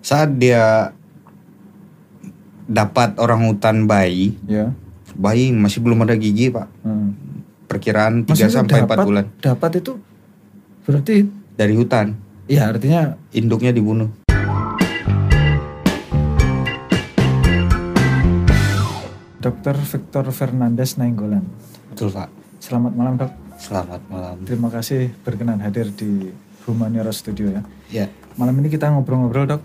Saat dia dapat orang hutan bayi, Ya. bayi masih belum ada gigi pak. Hmm. Perkiraan 3 Maksudnya sampai 4 dapat- bulan Dapat itu berarti dari hutan. ya artinya Induknya dibunuh. Dr. Victor Fernandes Nainggolan. Betul pak. Selamat malam dok. Selamat malam. Terima kasih berkenan hadir di Humaniora Studio ya. Ya. Malam ini kita ngobrol-ngobrol dok.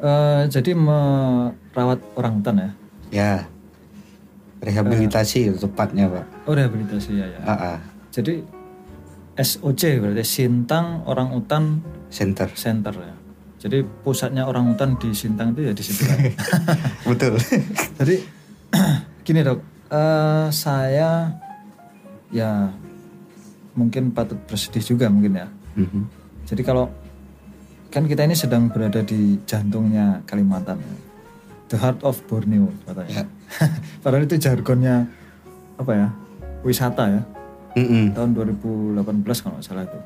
Eh, jadi merawat orang hutan ya. ya. Rehabilitasi tepatnya pak. Oh rehabilitasi ya ya. Ah, ah. Jadi SOC berarti Sintang Orang Utan Center. Center ya. Jadi pusatnya orang hutan di Sintang itu ya di situ. kan. Betul. Jadi gini dok, eh, saya ya mungkin patut bersedih juga mungkin ya. Mhm. Jadi kalau kan kita ini sedang berada di jantungnya Kalimantan, ya. the heart of Borneo katanya. Padahal itu jargonnya apa ya wisata ya Mhm. tahun 2018 kalau nggak salah itu.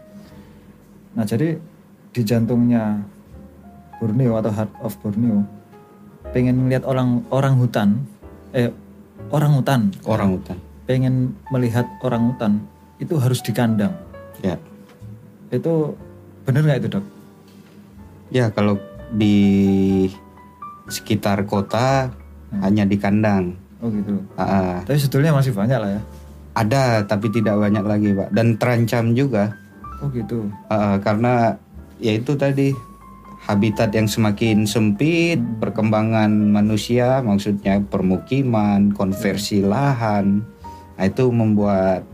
Nah jadi di jantungnya Borneo atau Heart of Borneo pengen melihat orang orang hutan eh orang hutan Orang hutan. pengen melihat orang hutan itu harus di kandang Ya. itu bener nggak itu dok? Ya kalau di sekitar kota hanya di kandang. Oh gitu. Ah. Tapi sebetulnya masih banyak lah ya. ada tapi tidak banyak lagi pak dan terancam juga Oh gitu. Ah, karena ya itu tadi habitat yang semakin sempit, perkembangan manusia maksudnya permukiman, konversi lahan. Nah, itu membuat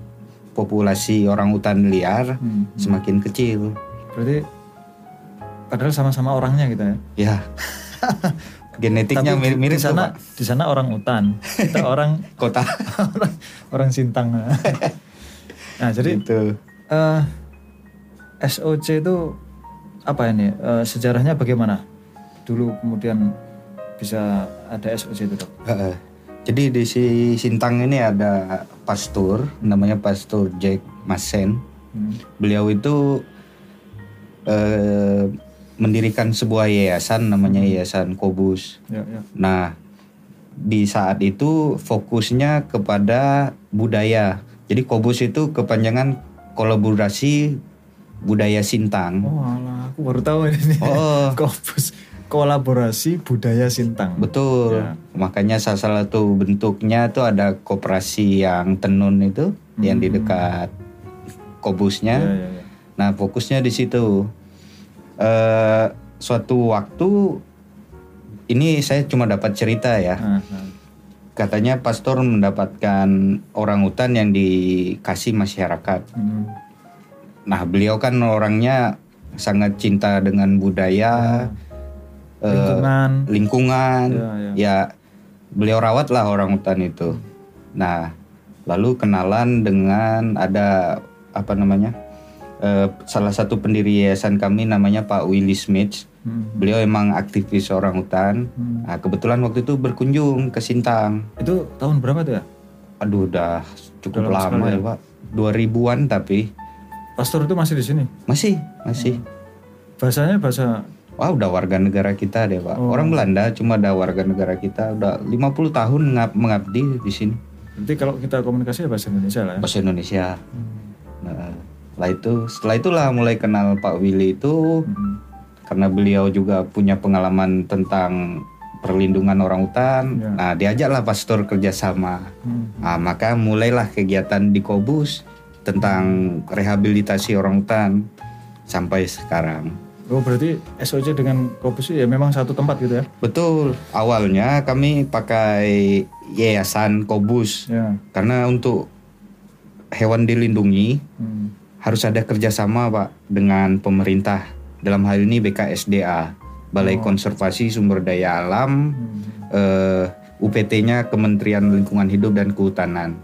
populasi orang hutan liar Hmm. semakin kecil. Berarti padahal sama-sama orangnya gitu ya. Ya. Genetiknya Tapi di- mirip-mirip di sana di sana orang hutan, kita orang kota. orang, orang Sintang. nah jadi itu. eh SOC itu apa ini Eh, sejarahnya bagaimana? Dulu kemudian bisa ada SOC itu dok. Jadi di si Sintang ini ada pastor namanya Pastor Jack Masen. Hmm. Beliau itu eh, mendirikan sebuah yayasan namanya Yayasan Kobus. Ya, ya. Nah, di saat itu fokusnya kepada budaya. Jadi Kobus itu kepanjangan kolaborasi budaya Sintang. Oh alah, aku baru tahu ini. Oh, Kopus kolaborasi budaya Sintang. betul. Ya. Makanya salah satu bentuknya tuh ada koperasi yang tenun itu yang di dekat Kobusnya. Ya, ya, ya. Nah, fokusnya di situ. Eh suatu waktu ini saya cuma dapat cerita ya. Nah. Katanya pastor mendapatkan orang hutan yang dikasih masyarakat. Hmm. Nah, beliau kan orangnya sangat cinta dengan budaya, eh, Lingkungan. lingkungan. Ya, ya. Ya, beliau rawat lah orang hutan itu. Nah, lalu kenalan dengan ada apa namanya? Eh, salah satu pendiri yayasan kami namanya Pak Willy Smith. Hmm. Beliau emang aktivis orang hutan. Hmm. Nah, kebetulan waktu itu berkunjung ke Sintang. Itu tahun berapa tuh ya? Aduh, udah cukup Udah lama ya, ya? Pak. 2000-an tapi Pastor itu masih di sini. masih, masih. Bahasanya bahasa Wah, udah warga negara kita deh, Pak. Oh. Orang Belanda cuma ada warga negara kita udah 50 tahun ngab- mengabdi di sini. Berarti kalau kita komunikasi ya bahasa Indonesia lah ya. Bahasa Indonesia. Hmm. Nah, setelah itu, setelah itulah mulai kenal Pak Willy itu Hmm. karena beliau juga punya pengalaman tentang perlindungan orang hutan. Ya. Nah, diajaklah pastor kerjasama. Hmm. Nah, maka mulailah kegiatan di Kobus tentang rehabilitasi orang hutan sampai sekarang. Oh berarti SOC dengan Kopus ya memang satu tempat gitu ya? Betul, awalnya kami pakai yayasan Kobus Ya. karena untuk hewan dilindungi Hmm. Harus ada kerjasama pak dengan pemerintah dalam hal ini BKSDA Balai Konservasi Sumber Daya Alam Hmm. eh, UPT-nya Kementerian Lingkungan Hidup dan Kehutanan.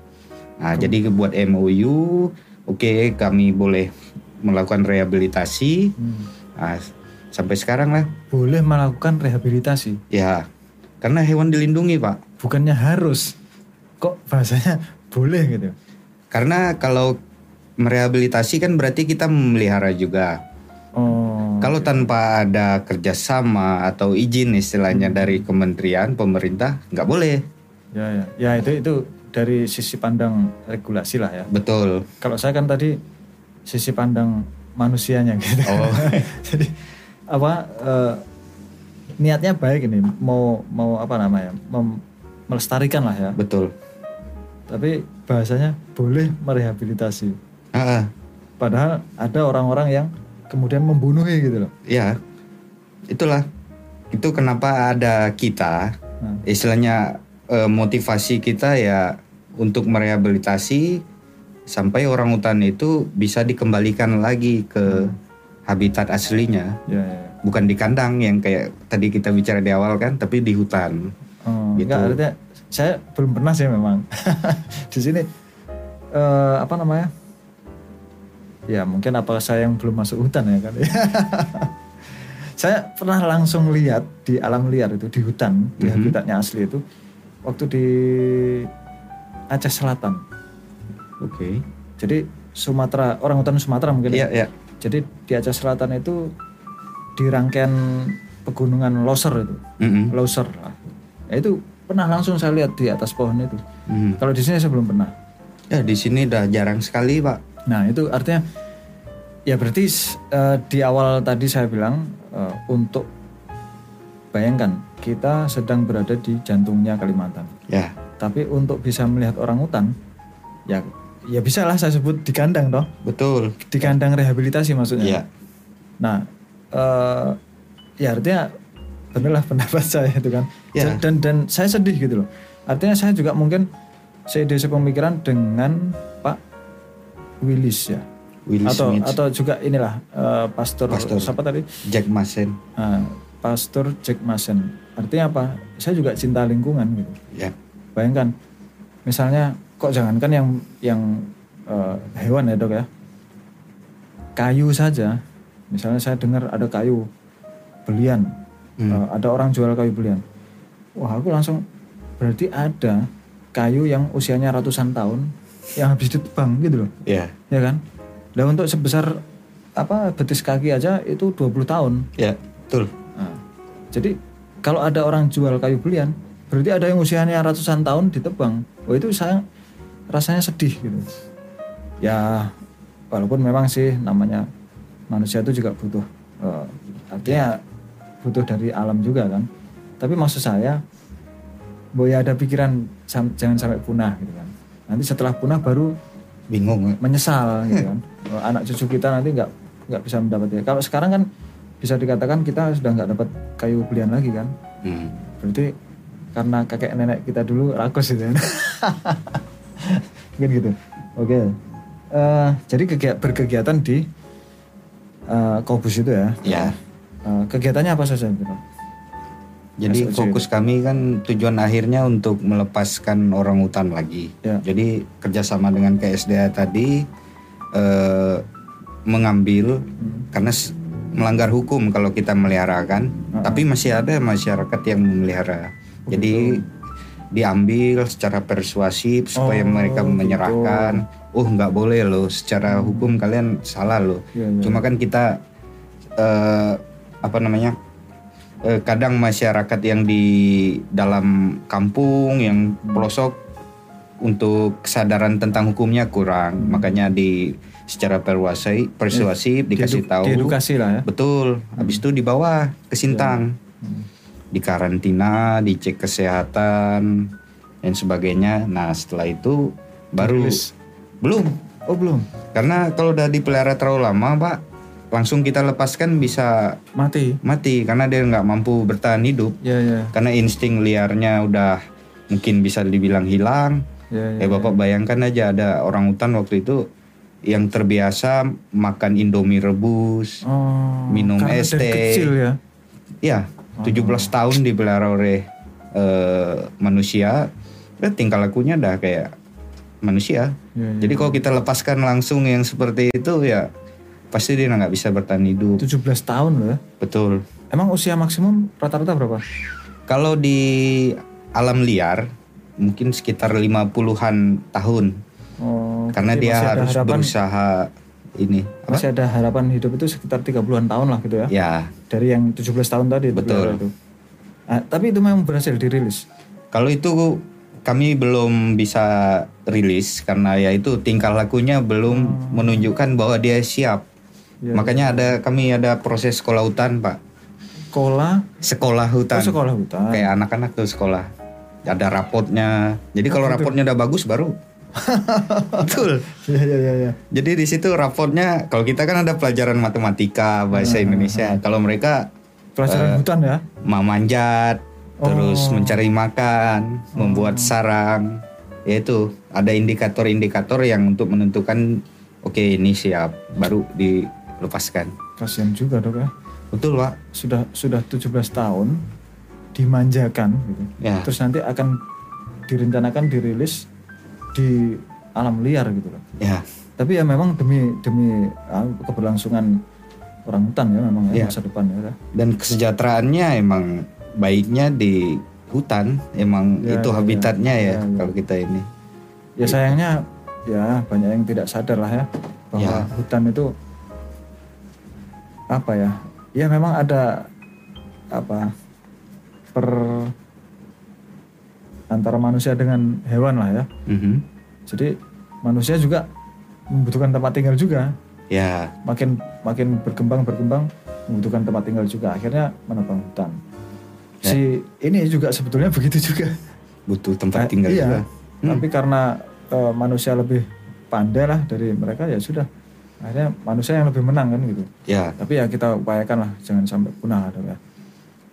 Nah jadi buat MOU, oke kami boleh melakukan rehabilitasi Hmm. Nah, sampai sekarang lah Boleh melakukan rehabilitasi, ya karena hewan dilindungi pak. bukannya harus. Kok bahasanya boleh gitu? Karena kalau merehabilitasi kan berarti kita memelihara juga. Oh. Kalau tanpa ada kerjasama atau izin istilahnya dari kementerian pemerintah nggak boleh. Ya, ya, ya itu itu dari sisi pandang regulasi lah ya. Betul. Kalau saya kan tadi sisi pandang manusianya gitu. Oh. Jadi apa eh, niatnya baik ini mau mau apa namanya mem- melestarikan lah ya. Betul. Tapi bahasanya boleh merehabilitasi. Ah, Padahal ada orang-orang yang kemudian membunuhi gitu loh. ya, itulah. Itu kenapa ada kita, Nah, istilahnya eh, motivasi kita ya untuk merehabilitasi sampai orang hutan itu bisa dikembalikan lagi ke habitat aslinya, ya, ya. ya. bukan di kandang yang kayak tadi kita bicara di awal kan, tapi di hutan. Oh, Gitu. enggak, artinya saya belum pernah sih memang di sini eh, apa namanya ya mungkin apa saya yang belum masuk hutan ya kan saya pernah langsung lihat di alam liar itu di hutan di Mhm. habitatnya asli itu waktu di Aceh Selatan Oke. jadi Sumatera orang hutan Sumatera mungkin ya. Iya, iya. jadi di Aceh Selatan itu di rangkaian pegunungan Loser itu Mm-mm. Loser lah ya itu pernah langsung saya lihat di atas pohon itu Mm. kalau di sini saya belum pernah Ya di sini udah jarang sekali pak. Nah itu artinya ya berarti eh, di awal tadi saya bilang eh, untuk bayangkan kita sedang berada di jantungnya Kalimantan Ya tapi untuk bisa melihat orang hutan ya ya bisa lah saya sebut di kandang toh betul. di kandang rehabilitasi maksudnya Iya. nah eh, ya artinya benarlah pendapat saya itu kan Ya. dan dan saya sedih gitu loh artinya saya juga mungkin seide pemikiran dengan Pak Willis ya? Willy atau Smith, atau juga inilah eh, pastor, Pastor. siapa tadi? Jack Masen. Nah, pastor Jack Mason artinya apa? Saya juga cinta lingkungan gitu. Ya. bayangkan misalnya kok jangankan yang yang eh, hewan ya dok ya? Kayu saja. Misalnya saya dengar ada kayu belian. Hmm. eh, ada orang jual kayu belian. Wah aku langsung berarti ada kayu yang usianya ratusan tahun yang habis ditebang gitu loh Ya. ya kan lah untuk sebesar apa betis kaki aja itu 20 tahun Ya. Betul. Nah, jadi kalau ada orang jual kayu belian, berarti ada yang usianya ratusan tahun ditebang. Oh itu saya rasanya sedih gitu. Ya walaupun memang sih namanya manusia itu juga butuh, eh, artinya butuh dari alam juga kan. Tapi maksud saya, bahwa ya ada pikiran jangan sampai punah gitu kan. Nanti setelah punah baru Bingung. menyesal gitu kan. Oh, Anak cucu kita nanti nggak nggak bisa mendapatnya. Kalau sekarang kan bisa dikatakan kita sudah nggak dapat kayu belian lagi kan. Hmm. Berarti karena kakek nenek kita dulu rakus gitu kan. Mungkin gitu. Oke. Eh, jadi kegia- berkegiatan di eh, Kobus itu ya. Ya. Eh, kegiatannya apa saja? gitu? Jadi SOC fokus kami kan tujuan akhirnya untuk melepaskan orang hutan lagi. Ya. Jadi kerjasama dengan KSDA tadi eh, mengambil Hmm. karena melanggar hukum kalau kita melihara kan. Tapi masih ada masyarakat yang memelihara. Jadi diambil secara persuasif supaya Oh, mereka gitu. menyerahkan. Oh nggak boleh loh, secara hukum kalian salah loh. Iya, iya. Cuma kan kita eh, apa namanya? Eh, kadang masyarakat yang di dalam kampung yang pelosok untuk kesadaran tentang hukumnya kurang, makanya di secara persuasi, persuasif dikasih Diedu- tahu. Lah ya. Betul. Habis itu dibawa ke Sintang. Hmm. Dikarantina, dicek kesehatan dan sebagainya. Nah, setelah itu baru Dirilis. belum. Oh belum. Karena kalau udah dipelihara terlalu lama, Pak, langsung kita lepaskan bisa Mati. mati karena dia nggak mampu bertahan hidup. Ya ya. Karena insting liarnya udah mungkin bisa dibilang hilang. Ya, ya. Eh Bapak bayangkan aja ada orang hutan waktu itu yang terbiasa makan Indomie rebus, Oh, minum es teh. kecil ya. Ya, 17 tahun dipelihara oleh eh, manusia, ya tingkah lakunya udah kayak manusia. Ya, ya. Jadi kalau kita lepaskan langsung yang seperti itu ya pasti dia nggak bisa bertahan hidup. 17 tahun loh ya. Betul. Emang usia maksimum rata-rata berapa? Kalau di alam liar mungkin sekitar 50-an tahun Oh, karena dia harus harapan. berusaha ini. Apa? Masih ada harapan hidup itu sekitar 30-an tahun lah gitu ya. Ya, Dari yang 17 tahun tadi Betul. pelihara itu. Ah, tapi itu memang berhasil dirilis. kalau itu kami belum bisa rilis karena ya itu tingkah lakunya belum menunjukkan bahwa dia siap. Ya, Makanya ada kami ada proses sekolah hutan, Pak. Sekolah, Sekolah oh, hutan. sekolah hutan. Kayak anak-anak tuh sekolah. Ada rapotnya. Jadi kalau rapotnya udah bagus baru. Betul. Iya iya iya iya. Jadi di situ rapotnya kalau kita kan ada pelajaran matematika, bahasa Indonesia. Kalau mereka Pelajaran hutan ya. memanjat, terus Oh. mencari makan, membuat sarang. Yaitu ada indikator-indikator yang untuk menentukan oke ini siap baru dilepaskan. Kasihan juga dok ya. Betul, Pak. Sudah sudah 17 tahun dimanjakan gitu. Ya. Terus nanti akan direncanakan dirilis di alam liar gitu loh. Ya, Tapi ya memang demi demi ah, keberlangsungan orang hutan ya memang ya Iya. masa depan ya. dan kesejahteraannya emang baiknya di hutan, emang Ya, itu ya, habitatnya ya, ya, ya. kalau kita ini. Ya sayangnya ya banyak yang tidak sadar lah ya bahwa Ya. hutan itu apa ya? Ya memang ada apa per antara manusia dengan hewan lah ya. Mhm. Jadi manusia juga membutuhkan tempat tinggal juga. Ya, Makin makin berkembang berkembang membutuhkan tempat tinggal juga. Akhirnya menebang hutan. Ya. Si ini juga sebetulnya begitu juga. butuh tempat Eh, tinggal iya. juga. Hmm. Tapi karena eh, manusia lebih pandai lah dari mereka ya sudah. Akhirnya manusia yang lebih menang kan gitu. Ya, Tapi ya kita upayakan lah jangan sampai punah lah dok ya.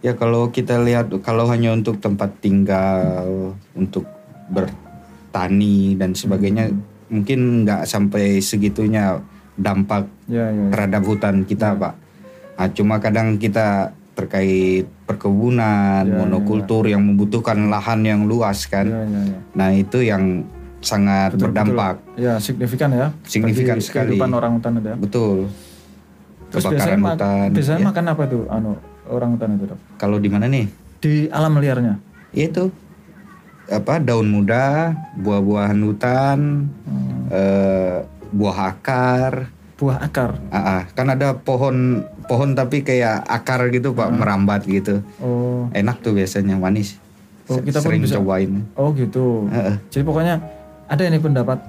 ya kalau kita lihat kalau hanya untuk tempat tinggal, untuk bertani dan sebagainya, mungkin nggak sampai segitunya dampak Ya ya. ya. terhadap hutan kita, Pak. Nah, cuma kadang kita terkait perkebunan, Ya, monokultur yang membutuhkan lahan yang luas kan. Ya, ya, ya. Nah, itu yang sangat Betul, berdampak. betul. Ya signifikan ya. Signifikan bagi sekali. Kehidupan orang hutan itu ya. Betul. Terus Kebakaran biasanya, hutan. biasanya ya. makan apa itu anu orang hutan itu dok? Kalau di mana nih? Di alam liarnya. Itu apa daun muda, buah-buahan hutan, Hmm. eh, buah akar. Buah akar. Ah, ah. kan ada pohon pohon tapi kayak akar gitu pak merambat gitu. Oh. Enak tuh biasanya manis. Oh, kita pun sering bisa- cobain. Oh gitu. Heeh. Jadi pokoknya ada ini pendapat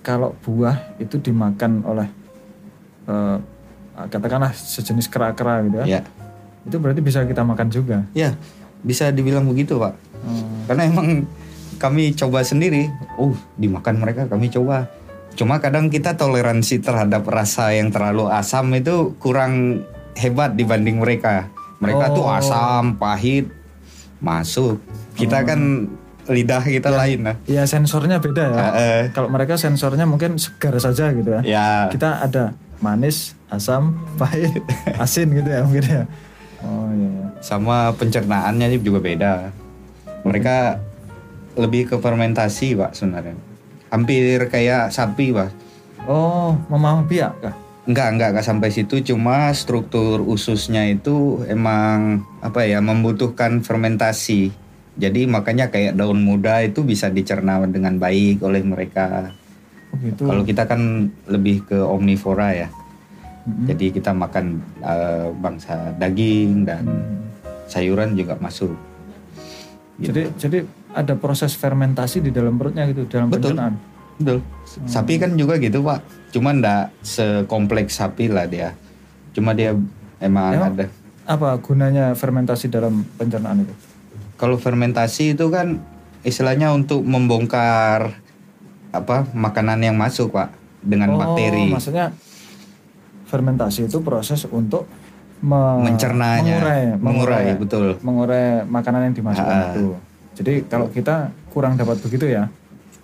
kalau buah itu dimakan oleh eh, katakanlah sejenis kera-kera gitu ya. Ya, Itu berarti bisa kita makan juga. ya bisa dibilang begitu pak. Oh, Karena emang kami coba sendiri. Oh dimakan mereka kami coba. Cuma kadang kita toleransi terhadap rasa yang terlalu asam itu kurang hebat dibanding mereka. Mereka tuh Oh. asam, pahit, masuk. Kita kan lidah kita lain lah. Iya sensornya beda ya. Heeh. Kalau mereka sensornya mungkin segar saja gitu ya. Ya, Kita ada manis, asam, pahit, asin gitu ya mungkin ya. Oh iya. iya. sama pencernaannya juga beda. Mereka lebih ke fermentasi pak sebenarnya. Hampir kayak sapi pak. Oh, memang biak kah? Enggak, enggak, enggak sampai situ. Cuma struktur ususnya itu emang apa ya membutuhkan fermentasi. Jadi makanya kayak daun muda itu bisa dicerna dengan baik oleh mereka. Oh gitu. Kalau kita kan lebih ke omnivora ya. Mm-mm. Jadi kita makan eh, bangsa daging dan sayuran juga masuk. Gitu. Jadi jadi ada proses fermentasi di dalam perutnya gitu dalam Betul. pencernaan. Betul. Sapi kan juga gitu pak. Cuma ndak sekompleks sapi lah dia. Cuma dia emang, Emang? ada. Apa gunanya fermentasi dalam pencernaan itu? Kalau fermentasi itu kan istilahnya untuk membongkar apa makanan yang masuk pak dengan oh, bakteri. Maksudnya fermentasi itu proses untuk me- Mencernanya. mengurai, Mengurai, betul. mengurai makanan yang dimasukkan Ah. itu. Jadi kalau kita kurang dapat begitu ya,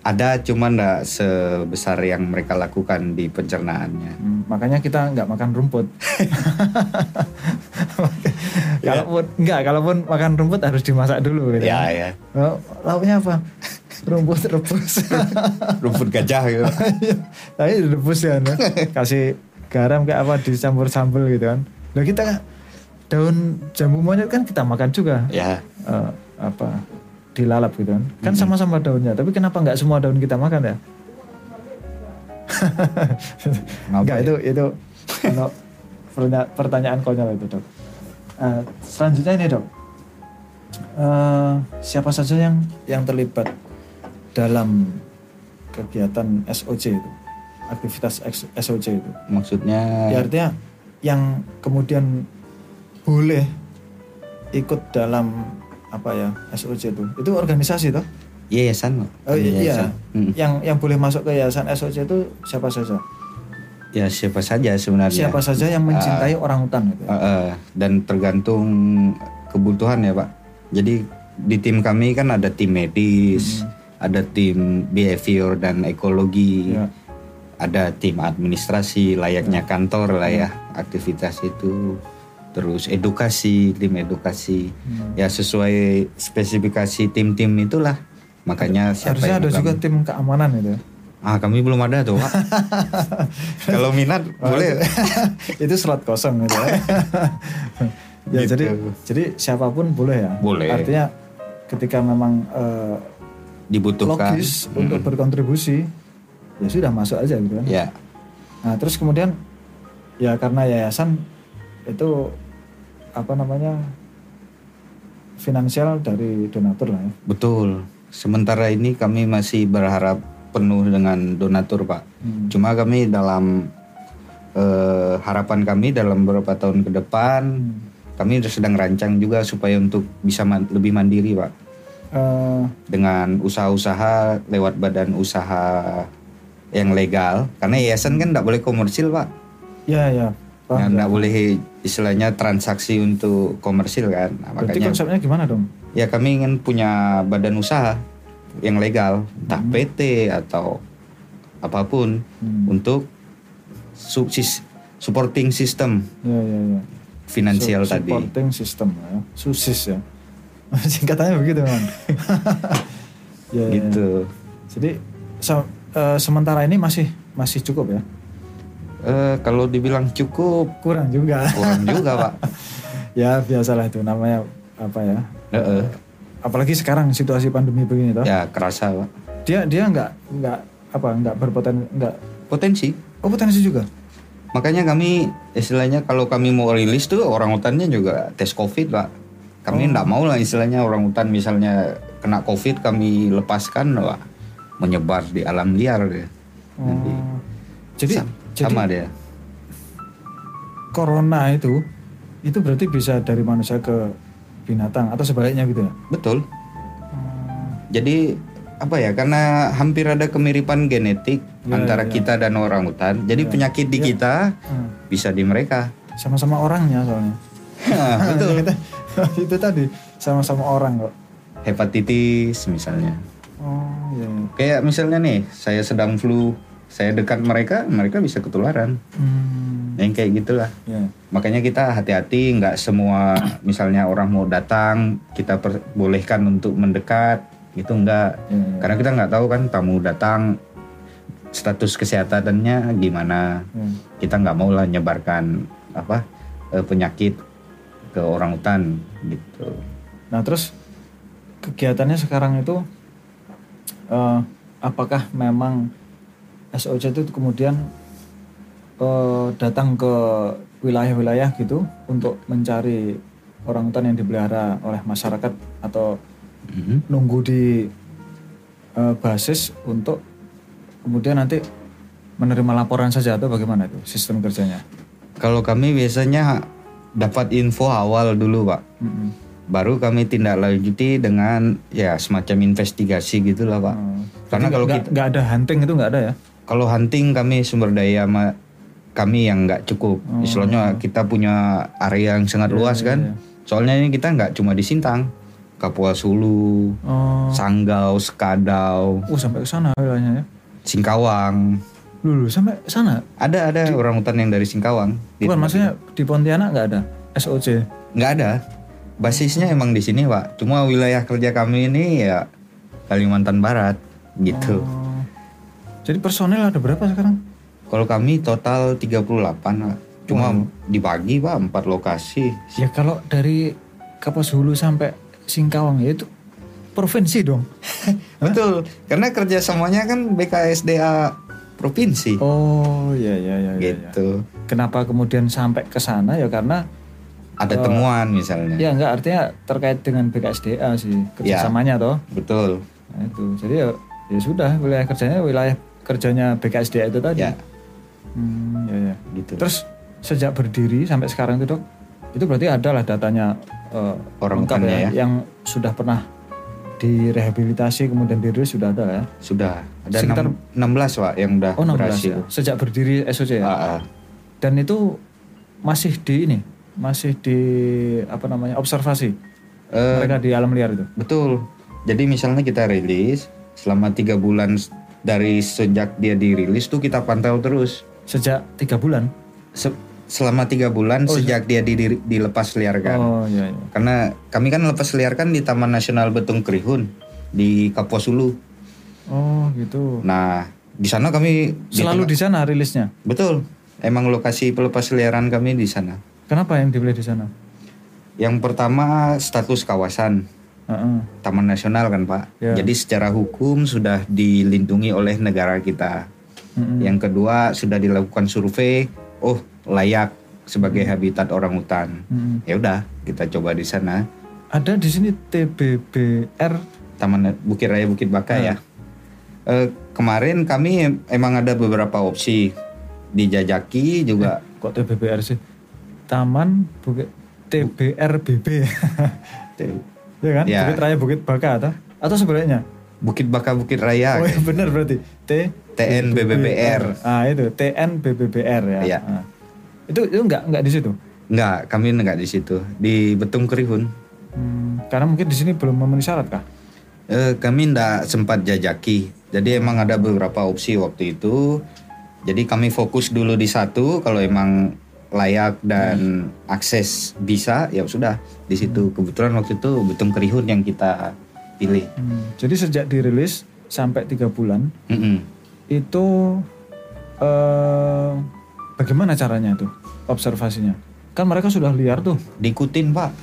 Ada cuma ndak sebesar yang mereka lakukan di pencernaannya. Hmm, makanya kita nggak makan rumput. Ya. kalaupun nggak, kalaupun makan rumput harus dimasak dulu. Gitu. Ya ya. Oh, lauknya apa? rumput rebus. Rumput gajah gitu. Tapi direbus ya, no? kasih garam kayak apa dicampur sambal gitu kan. Nah kita daun jambu monyet kan kita makan juga. ya. Eh, apa dilalap gitu kan. Kan sama-sama daunnya, tapi kenapa nggak semua daun kita makan ya? Enggak ya? itu itu kalau pertanya- pertanyaan konyol itu dok. Eh, selanjutnya ini dok, Eh, siapa saja yang yang terlibat dalam kegiatan SOC itu, aktivitas SOC itu? Maksudnya Ya artinya yang kemudian boleh ikut dalam apa ya SOC itu, itu organisasi toh? yayasan. Oh iya, Yayasan. Hmm. yang yang boleh masuk ke yayasan SOC itu siapa saja? Ya siapa saja sebenarnya. Siapa saja yang mencintai orang hutan gitu. Eh, eh, dan tergantung kebutuhan ya Pak. Jadi di tim kami kan ada tim medis, ada tim behavior dan ekologi, Ya. ada tim administrasi layaknya kantor lah ya aktivitas itu. Terus edukasi, tim edukasi. Hmm. Ya sesuai spesifikasi tim-tim itulah. Makanya siapa Harusnya yang ada bukan- juga tim keamanan itu. Ah kami belum ada tuh. Kalau minat boleh. itu slot kosong gitu ya. ya Gitu. jadi jadi siapa pun boleh ya. Boleh. Artinya ketika memang eh, Dibutuhkan. logis untuk berkontribusi ya sudah masuk aja gitu kan. Ya. Nah, terus kemudian ya karena yayasan itu apa namanya finansial dari donatur lah ya. Betul. Sementara ini kami masih berharap penuh dengan donatur, Pak. Hmm. Cuma kami dalam eh, harapan kami dalam beberapa tahun ke depan, Hmm. kami sedang rancang juga supaya untuk bisa man- lebih mandiri, Pak. Eh, Dengan usaha-usaha lewat badan usaha yang legal. Karena yayasan kan tidak boleh komersil, Pak. ya ya. Paham, Yang ya. tidak boleh istilahnya transaksi untuk komersil kan. Nah, Berarti makanya konsepnya gimana dong? ya kami ingin punya badan usaha yang legal, entah Hmm. PT atau apa pun Hmm. untuk subsis supporting system Ya ya ya. finansial Su- tadi. Supporting system ya. Susis ya. Singkatannya begitu memang. ya, ya, ya. Gitu. Jadi se- eh, sementara ini masih masih cukup ya. Eh, kalau dibilang cukup Kurang juga. kurang juga pak. ya biasalah itu namanya apa ya. Heeh. Apalagi sekarang situasi pandemi begini toh. Ya kerasa pak. Dia dia nggak nggak apa nggak berpotensi nggak Potensi. oh potensi juga. Makanya kami istilahnya kalau kami mau rilis tuh orang hutannya juga tes covid pak. Kami Oh. nggak mau lah istilahnya orang hutan misalnya kena covid kami lepaskan pak menyebar di alam liar. Nanti. Oh. Jadi jadi sama dia. corona itu itu berarti bisa dari manusia ke binatang atau sebaliknya gitu ya. Betul. Hmm. Jadi apa ya? Karena hampir ada kemiripan genetik Ya, antara ya. kita dan orang hutan. Jadi Ya. penyakit di Ya. kita Hmm. bisa di mereka. Sama-sama orangnya soalnya. Betul. itu tadi sama-sama orang kok. Hepatitis misalnya. Oh iya. iya. Kayak misalnya nih, saya sedang flu, saya dekat mereka, mereka bisa ketularan. Hmm. Yang kayak gitulah. Ya. Makanya kita hati-hati, nggak semua misalnya orang mau datang kita perbolehkan untuk mendekat, itu enggak. Ya, ya. Karena kita nggak tahu kan tamu datang status kesehatannya gimana. Ya. Kita nggak mau lah nyebarkan apa eh, penyakit ke orang hutan gitu. Nah terus kegiatannya sekarang itu eh, apakah memang SOC itu kemudian eh, datang ke wilayah-wilayah gitu untuk mencari orang hutan yang dipelihara oleh masyarakat atau Mhm. nunggu di eh, basis untuk kemudian nanti menerima laporan saja atau bagaimana itu sistem kerjanya? Kalau kami biasanya dapat info awal dulu, Pak. Mm-mm. Baru kami tindak lanjuti dengan ya semacam investigasi gitulah, Pak. Oh. Karena Jadi kalau kita nggak ada hunting itu nggak ada ya? Kalau hunting kami sumber daya ma- kami yang nggak cukup. Oh. Istilahnya kita punya area yang sangat Iya, luas iya, kan. iya. Soalnya ini kita nggak cuma di Sintang, Kapuas Hulu, Oh, Sanggau, Sekadau, oh sampai ke sana wilayahnya ya? Singkawang. Lulu sampai sana. Ada ada orang hutan yang dari Singkawang. Di Bukan maksudnya di Pontianak nggak ada SOC. nggak ada. Basisnya emang di sini, Pak. Cuma wilayah kerja kami ini ya Kalimantan Barat gitu. Oh. Jadi personil ada berapa sekarang? Kalau kami total 38, Pak. Cuma Wow. dibagi, Pak, empat lokasi. Ya kalau dari Kapas Hulu sampai Singkawang ya itu provinsi dong. Betul, karena kerjasamanya kan BKSDA provinsi. Oh, iya iya iya. iya, iya. gitu. Kenapa kemudian sampai ke sana ya karena Ada temuan misalnya. ya enggak artinya terkait dengan BKSDA sih kerjasamanya toh. Betul. Nah, itu. Jadi ya, ya sudah wilayah kerjanya wilayah kerjanya BKSDA itu tadi. Ya, Hmm, ya ya. gitu. Terus sejak berdiri sampai sekarang itu dok, itu berarti ada lah datanya eh, Orang lengkap hutannya ya. yang sudah pernah direhabilitasi kemudian dirilis sudah ada ya. Sudah ada Sekitar- enam- 16 Pak yang udah Oh 16 berhasil. ya. Sejak berdiri SOC ya. Ah, ah. Dan itu masih di ini, masih di apa namanya observasi Eh, mereka di alam liar itu. Betul. Jadi misalnya kita rilis selama tiga bulan dari sejak dia dirilis tuh kita pantau terus. Sejak tiga bulan. Se- selama tiga bulan sejak dia di- dilepas liarkan. Oh iya iya. Karena kami kan lepas liarkan di Taman Nasional Betung Krihun di Kapuas Hulu. Oh gitu. Nah di sana kami Selalu di sana rilisnya. betul. Emang lokasi pelepas liaran kami di sana. Kenapa yang dipilih di sana? Yang pertama status kawasan Heeh. Taman Nasional kan Pak. Ya. Jadi secara hukum sudah dilindungi oleh negara kita. Mm-mm. Yang kedua sudah dilakukan survei, oh layak sebagai habitat orang hutan. Mm-mm. Ya udah kita coba di sana. Ada di sini TBBR. Taman Bukit Raya Bukit Baka ya. Eh, kemarin kami em- emang ada beberapa opsi dijajaki juga. Kok TBBR sih? Taman Bukit TBRBB. ya kan? Ya. Bukit Raya Bukit Baka atau atau sebaliknya? Bukit Baka Bukit Raya. Oh iya benar berarti. T TNBBBR. Ah itu TNBBBR ya. Iya. Ah. Itu itu enggak enggak di situ. Enggak, kami enggak di situ. Di Betung Kerihun. Hmm, karena mungkin di sini belum memenuhi syarat kah? Eh, kami ndak sempat jajaki. Jadi emang ada beberapa opsi waktu itu. Jadi kami fokus dulu di satu. Kalau emang layak dan akses bisa, ya sudah di situ. Kebetulan waktu itu Betung Kerihun yang kita pilih. Hmm, Jadi sejak dirilis sampai tiga bulan Mm-mm. itu eh bagaimana caranya tuh observasinya? Kan mereka sudah liar tuh, Diikutin pak.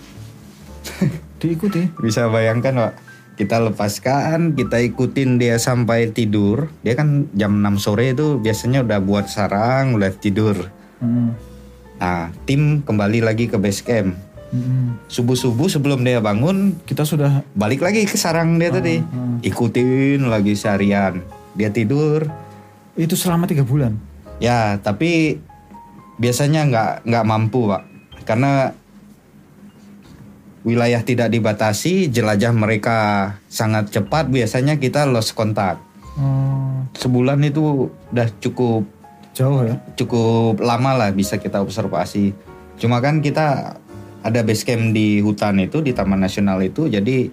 diikuti. Bisa bayangkan pak. Kita lepaskan, kita ikutin dia sampai tidur. Dia kan jam 6 sore itu biasanya udah buat sarang, udah tidur. Hmm, Nah, tim kembali lagi ke base camp. hmm. Subuh-subuh sebelum dia bangun, Kita sudah balik lagi ke sarang dia tadi. hmm. Ikutin lagi seharian. Dia tidur. itu selama tiga bulan. Ya, tapi biasanya nggak nggak mampu, Pak. Karena wilayah tidak dibatasi, jelajah mereka sangat cepat. Biasanya kita lost kontak. Oh, Sebulan itu udah cukup jauh ya. cukup lama lah bisa kita observasi. Cuma kan kita ada base camp di hutan itu di Taman Nasional itu, jadi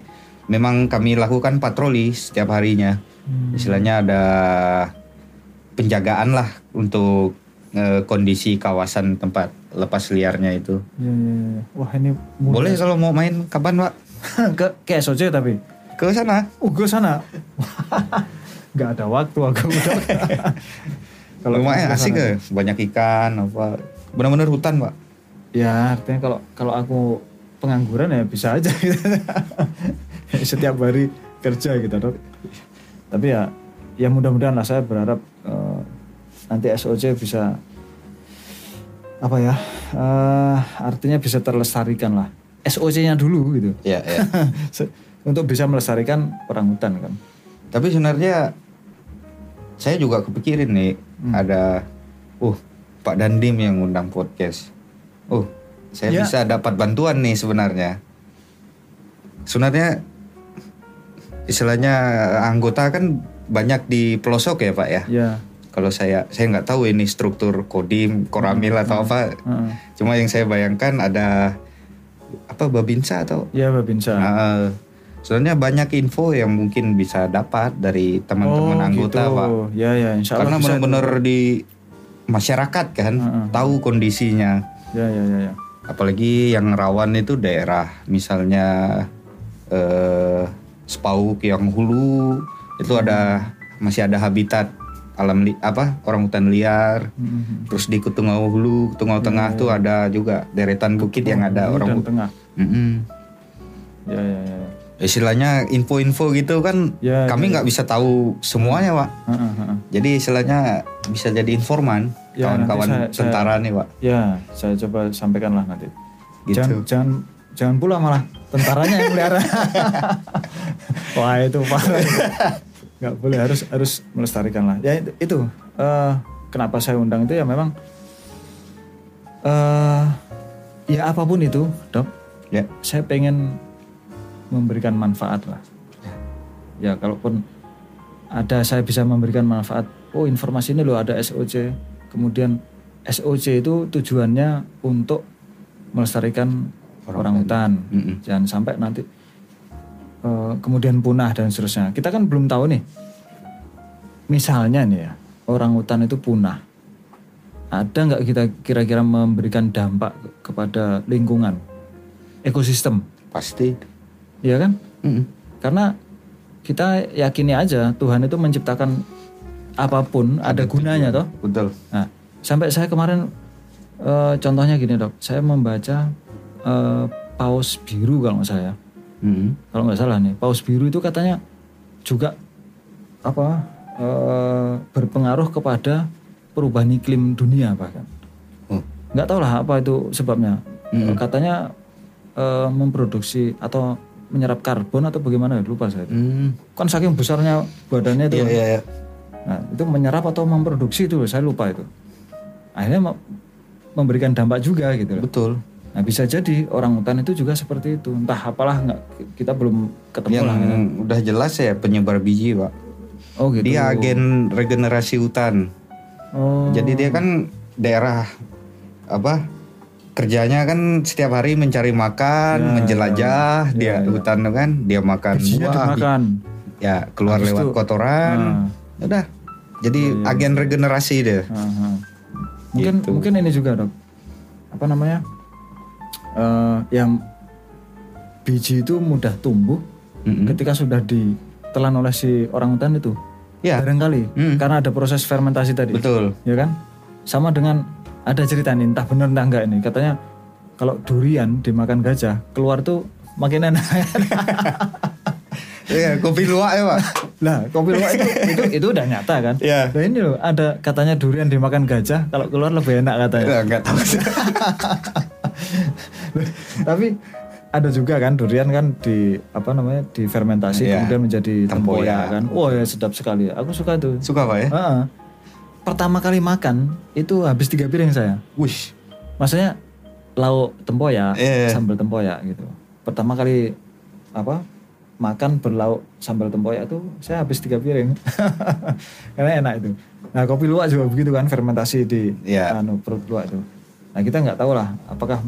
memang kami lakukan patroli setiap harinya. Hmm. Istilahnya ada penjagaan lah untuk eh, kondisi kawasan tempat lepas liarnya itu. Ya, ya, ya. Wah ini mudah. Boleh kalau mau main kapan pak? ke ke SOC tapi. Ke sana. Oh gue sana. Nggak ada waktu aku udah. Kalau lumayan asik ke, banyak ikan apa. Benar-benar hutan pak. Ya artinya kalau kalau aku pengangguran ya bisa aja gitu. Setiap hari kerja gitu dok. Tapi ya ya mudah-mudahan lah saya berharap eh, nanti SOC bisa apa ya eh, artinya bisa terlestarikan lah SOC-nya dulu gitu Ya, ya. Untuk bisa melestarikan orang hutan kan. Tapi sebenarnya saya juga kepikirin nih Hmm. ada uh Pak Dandim yang undang podcast. Oh, saya Ya. bisa dapat bantuan nih sebenarnya. Sebenarnya istilahnya anggota kan banyak di pelosok ya Pak ya. Ya. Kalau saya saya nggak tahu ini struktur kodim, koramil atau apa. heeh. Cuma yang saya bayangkan ada apa babinsa atau Ya Babinsa. Nah, sebenarnya banyak info yang mungkin bisa dapat dari teman-teman Oh, anggota, gitu. Pak. Ya ya Insya Allah Karena benar-benar di masyarakat kan Heeh. tahu kondisinya. Ya ya ya ya. Apalagi yang rawan itu daerah misalnya eh Spauk yang hulu itu ada masih ada habitat alam li, apa orang hutan liar. Mhm. Terus di Kutungau Hulu, Kutungau Tengah tuh ada juga deretan bukit yang ada orang tengah. Mm-mm. Ya ya ya. ya. Istilahnya info-info gitu kan Ya, kami nggak bisa tahu semuanya pak Heeh, heeh. jadi istilahnya bisa jadi informan Ya, kawan-kawan saya- saya- tentara nih pak Ya, saya coba sampaikan lah nanti. Gitu. Jangan, jangan, jangan pula malah tentaranya yang melihara. Wah itu parah. Gak boleh harus harus melestarikan lah. Ya itu, itu, eh, kenapa saya undang itu ya memang eh ya apa pun itu, dok. ya Saya pengen memberikan manfaat lah. Ya kalaupun ada saya bisa memberikan manfaat. Oh informasi ini loh ada SOC. Kemudian SOC itu tujuannya untuk melestarikan orang, hutan. Mm-mm. Jangan sampai nanti eh, kemudian punah dan seterusnya. Kita kan belum tahu nih. Misalnya nih ya, orang hutan itu punah. Ada nggak kita kira-kira memberikan dampak kepada lingkungan, ekosistem, pasti ya kan? Mm-mm. Karena kita yakini aja Tuhan itu menciptakan apa pun ada, gunanya toh. betul Nah, sampai saya kemarin eh, contohnya gini dok, saya membaca eh, paus biru kalau nggak salah ya. Mm-mm. Kalau nggak salah nih, paus biru itu katanya juga apa eh, berpengaruh kepada perubahan iklim dunia bahkan. Oh. Nggak tahu lah apa itu sebabnya. Mm-mm. Katanya eh, memproduksi atau menyerap karbon atau bagaimana ya lupa saya. Mm. Kan saking besarnya badannya itu. Iya, iya, iya. Nah, itu menyerap atau memproduksi itu saya lupa itu. Akhirnya me- memberikan dampak juga gitu loh. betul Nah, bisa jadi orang hutan itu juga seperti itu. Entah apalah nggak kita belum ketemu yang lah. ya. udah jelas ya penyebar biji pak Oh gitu. dia agen regenerasi hutan Oh. jadi dia kan daerah apa kerjanya kan setiap hari mencari makan Ya, menjelajah ya, dia ya. hutan tuh kan dia makan buah dimakan. ya keluar Habis lewat itu- kotoran Nah. udah jadi agen regenerasi dia Aha. Mungkin Gitu. mungkin ini juga dok. Apa namanya? Eh, yang biji itu mudah tumbuh Mm-mm. ketika sudah ditelan oleh si orang hutan itu. ya Barangkali Mm. karena ada proses fermentasi tadi. betul ya kan sama dengan ada cerita nih entah benar entah enggak ini. Katanya kalau durian dimakan gajah keluar tuh makin enak. Iya, kopi luwak ya pak? Lah kopi luwak itu, itu itu udah nyata kan? Iya. nah ini loh ada katanya durian dimakan gajah kalau keluar lebih enak katanya. Ya, nggak tahu. Tapi ada juga kan durian kan di apa namanya difermentasi Iya. kemudian menjadi tempoyak. Tempoyak. kan? Wah ya sedap sekali. Aku suka tuh. Suka pak ya? Heeh. Pertama kali makan itu habis tiga piring saya. Wish. maksudnya lauk tempoyak Iya. sambal tempoyak gitu. Pertama kali apa makan berlauk sambal tempoyak tuh saya habis tiga piring. Karena enak itu. Nah kopi luwak juga begitu kan fermentasi di Iya. anu perut luwak itu. Nah kita nggak tahu lah apakah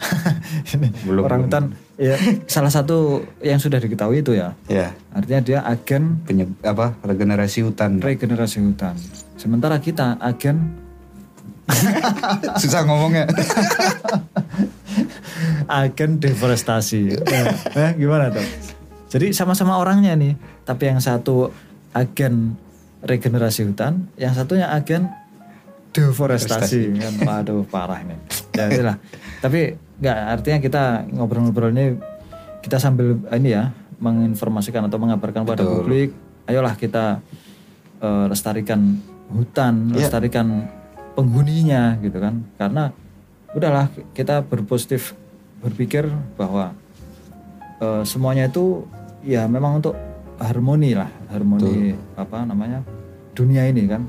ini Belum, orang hutan ya salah satu yang sudah diketahui itu ya. Ya artinya dia agen penyeb apa regenerasi hutan. regenerasi hutan sementara kita agen susah ngomongnya agen deforestasi. eh, gimana tuh? Jadi sama-sama orangnya nih, tapi yang satu agen regenerasi hutan, yang satunya agen deforestasi. Kan, waduh parah ini. Ya itulah. tapi nggak artinya kita ngobrol-ngobrol ini kita sambil ini ya menginformasikan atau mengabarkan pada Betul. publik, ayolah kita eh, lestarikan hutan, Iya. lestarikan penghuninya gitu kan. Karena udahlah kita berpositif berpikir bahwa eh, semuanya itu ya memang untuk harmoni lah harmoni apa namanya dunia ini kan.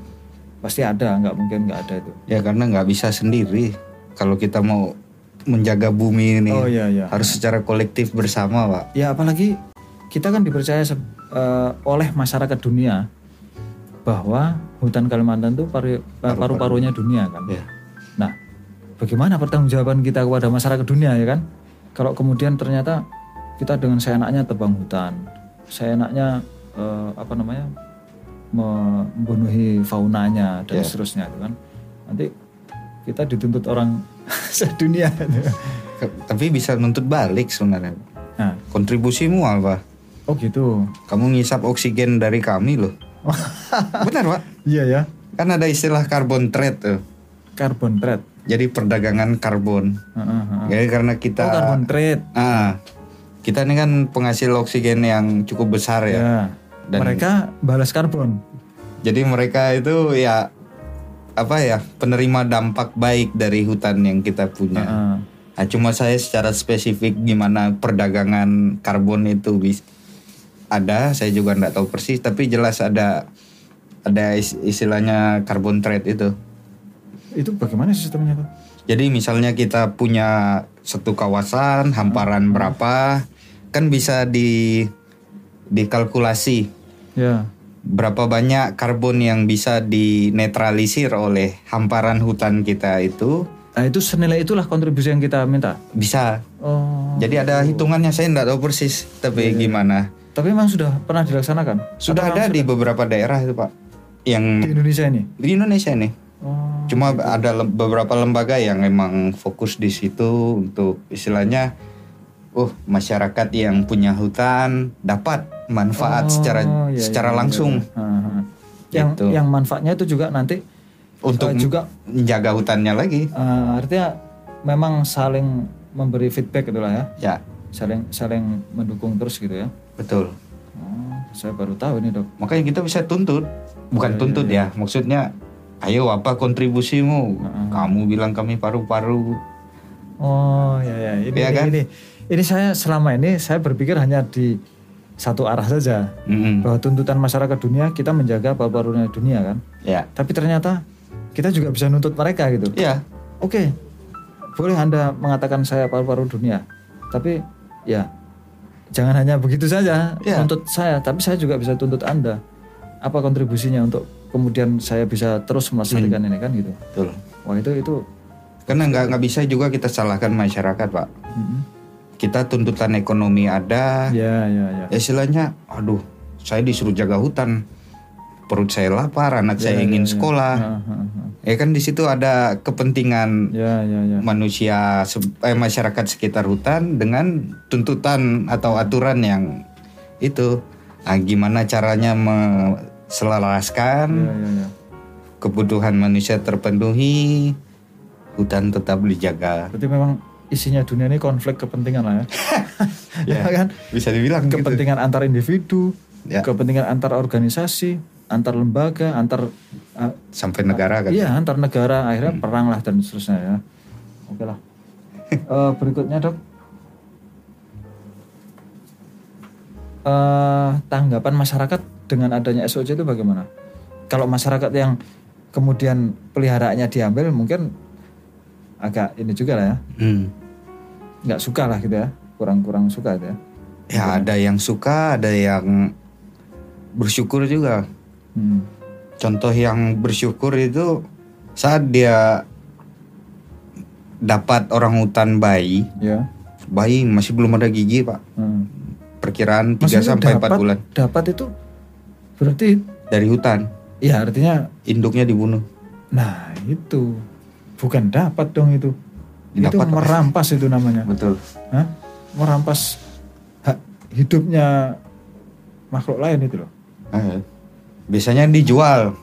Pasti ada nggak mungkin nggak ada itu. Ya karena nggak bisa sendiri. Kalau kita mau menjaga bumi ini oh iya iya. harus secara kolektif bersama pak. Ya apalagi kita kan dipercaya eh, oleh masyarakat dunia bahwa hutan Kalimantan itu paru, paru-parunya dunia kan ya Nah, bagaimana pertanggungjawaban kita kepada masyarakat dunia ya kan? Kalau kemudian ternyata kita dengan seenaknya tebang hutan, seenaknya eh, apa namanya membunuhi faunanya dan Ya. seterusnya itu kan, nanti kita dituntut orang sedunia. gitu. Tapi bisa nuntut balik sebenarnya Nah, kontribusimu apa oh gitu. kamu ngisap oksigen dari kami loh benar pak Iya ya. kan ada istilah carbon trade tuh Carbon trade. jadi perdagangan karbon Heeh, heeh. jadi karena kita Oh, carbon trade. ah kita ini kan penghasil oksigen yang cukup besar ya. Ya. Dan- Mereka balas karbon. Jadi mereka itu ya apa ya penerima dampak baik dari hutan yang kita punya. Heeh. Nah, cuma saya secara spesifik gimana perdagangan karbon itu bis ada, saya juga nggak tahu persis, tapi jelas ada ada is- istilahnya carbon trade itu. Itu bagaimana sistemnya tuh? Jadi misalnya kita punya satu kawasan hamparan berapa, kan bisa di dikalkulasi Ya. berapa banyak karbon yang bisa dinetralisir oleh hamparan hutan kita itu Nah itu senilai itulah kontribusi yang kita minta. bisa. Oh. Jadi ada hitungannya saya nggak tahu persis, tapi gimana? Tapi memang sudah pernah dilaksanakan? Sudah ada di beberapa daerah itu pak, yang di Indonesia ini. di Indonesia nih. Oh. Cuma ada lem- beberapa lembaga yang memang fokus di situ untuk istilahnya, oh masyarakat yang punya hutan dapat manfaat secara Oh, iya, secara iya, iya, langsung iya. Yang Gitu. yang manfaatnya itu juga nanti untuk eh, juga menjaga hutannya lagi. eh, artinya memang saling memberi feedback itulah ya. Ya Saling saling mendukung terus gitu ya. Betul. Oh, saya baru tahu ini, Dok. Makanya kita bisa tuntut, bukan tuntut ya, maksudnya, ayo apa kontribusimu? Kamu bilang kami paru-paru, Oh, ya ya. Ini Iya ini, kan? ini ini saya selama ini saya berpikir hanya di satu arah saja. Mm-mm. Bahwa tuntutan masyarakat dunia kita menjaga paru-parunya dunia kan. ya, Tapi ternyata kita juga bisa nuntut mereka gitu. ya, Oke, boleh Anda mengatakan saya paru-paru dunia, tapi ya jangan hanya begitu saja Ya. nuntut saya, tapi saya juga bisa tuntut Anda. Apa kontribusinya untuk kemudian saya bisa terus melestarikan ini kan gitu. betul. Wah itu itu. Karena nggak nggak bisa juga kita salahkan masyarakat, Pak. mm-mm. Kita tuntutan ekonomi ada, Ya ya ya. ya istilahnya, aduh, saya disuruh jaga hutan, perut saya lapar, anak saya ingin sekolah, Ah, ah, ah. Ya kan di situ ada kepentingan Ya ya ya. manusia eh, masyarakat sekitar hutan dengan tuntutan atau aturan yang itu nah, gimana caranya menselaraskan Ya ya ya. kebutuhan manusia terpenuhi hutan tetap dijaga Berarti memang isinya dunia ini konflik kepentingan lah ya. ya kan? bisa dibilang gitu. Kepentingan antar individu, Ya. kepentingan antar organisasi, antar lembaga, antar ah, sampai negara kan Iya antar negara akhirnya perang lah dan seterusnya ya. Oke lah. Eh, berikutnya dok. Eh, tanggapan masyarakat dengan adanya SOC itu bagaimana? Kalau masyarakat yang kemudian peliharaannya diambil mungkin agak ini juga lah ya, Hmm. nggak suka lah gitu ya, kurang-kurang suka gitu ya. ya ada yang suka ada yang bersyukur juga Hmm. contoh yang bersyukur itu saat dia dapat orang hutan bayi Ya. bayi masih belum ada gigi pak Hmm. perkiraan 3 Maksudnya sampai 4 dapat- bulan Dapat itu berarti dari hutan ya artinya induknya dibunuh Nah itu bukan dapat dong itu. itu Dapat, Pak. merampas itu namanya. betul Hah? Merampas hak hidupnya makhluk lain itu loh. Eh, biasanya dijual.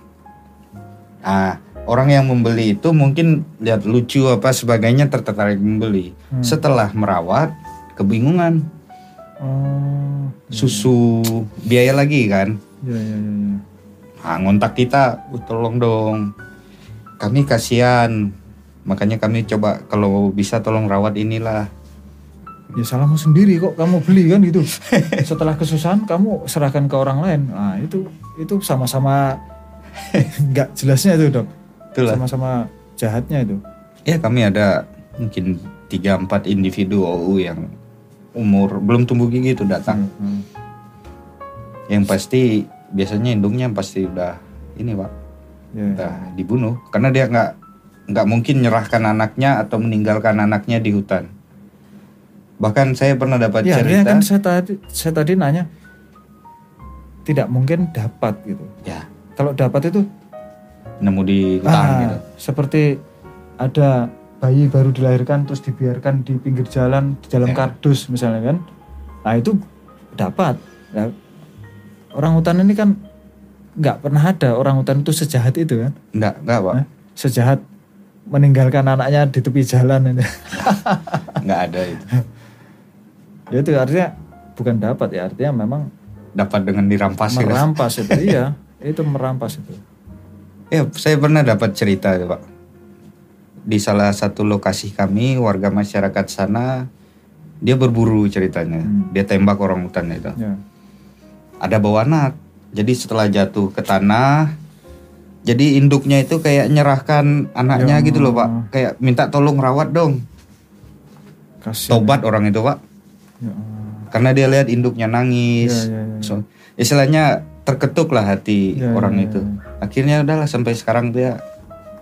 Ah orang yang membeli itu mungkin lihat lucu apa sebagainya tertarik membeli. Hmm. setelah merawat kebingungan. Oh, susu biaya lagi kan? Ya ya ya. ya. nah, ngontak kita "Uh, tolong dong. Kami kasihan. Makanya kami coba kalau bisa tolong rawat inilah Ya salahmu sendiri kok kamu beli kan gitu. Setelah kesusahan kamu serahkan ke orang lain. Nah itu itu sama-sama nggak jelasnya itu dok. itulah Sama-sama jahatnya itu. ya kami ada mungkin 3-4 individu OU yang umur belum tumbuh gigi itu datang Hmm. yang pasti biasanya induknya pasti udah ini pak Ya, ya. udah dibunuh karena dia nggak nggak mungkin nyerahkan anaknya atau meninggalkan anaknya di hutan bahkan saya pernah dapat Ya, cerita kan saya tadi saya tadi nanya tidak mungkin dapat gitu. ya Kalau dapat itu nemu di hutan ah, gitu seperti ada bayi baru dilahirkan terus dibiarkan di pinggir jalan di dalam Ya. kardus misalnya kan. Nah, itu dapat. Nah, orang hutan ini kan nggak pernah ada orang hutan itu sejahat itu kan. nggak nggak pak? Sejahat meninggalkan anaknya di tepi jalan ini. nggak ada itu Ya itu artinya bukan dapat ya, artinya memang dapat dengan dirampas gitu. merampas itu. iya, itu merampas itu. Ya, saya pernah dapat cerita ya, Pak. Di salah satu lokasi kami, warga masyarakat sana, dia berburu ceritanya. Hmm. Dia tembak orang hutan itu. Ya. Ada bawa anak. Jadi setelah jatuh ke tanah, jadi induknya itu kayak nyerahkan anaknya Ya. gitu loh, Pak. Kayak minta tolong rawat dong. Kasihan. Tobat orang itu, Pak. Ya. Karena dia lihat induknya nangis. Ya, ya, ya, ya. So, istilahnya terketuk lah hati Ya, orang ya, itu. ya. Akhirnya udahlah sampai sekarang dia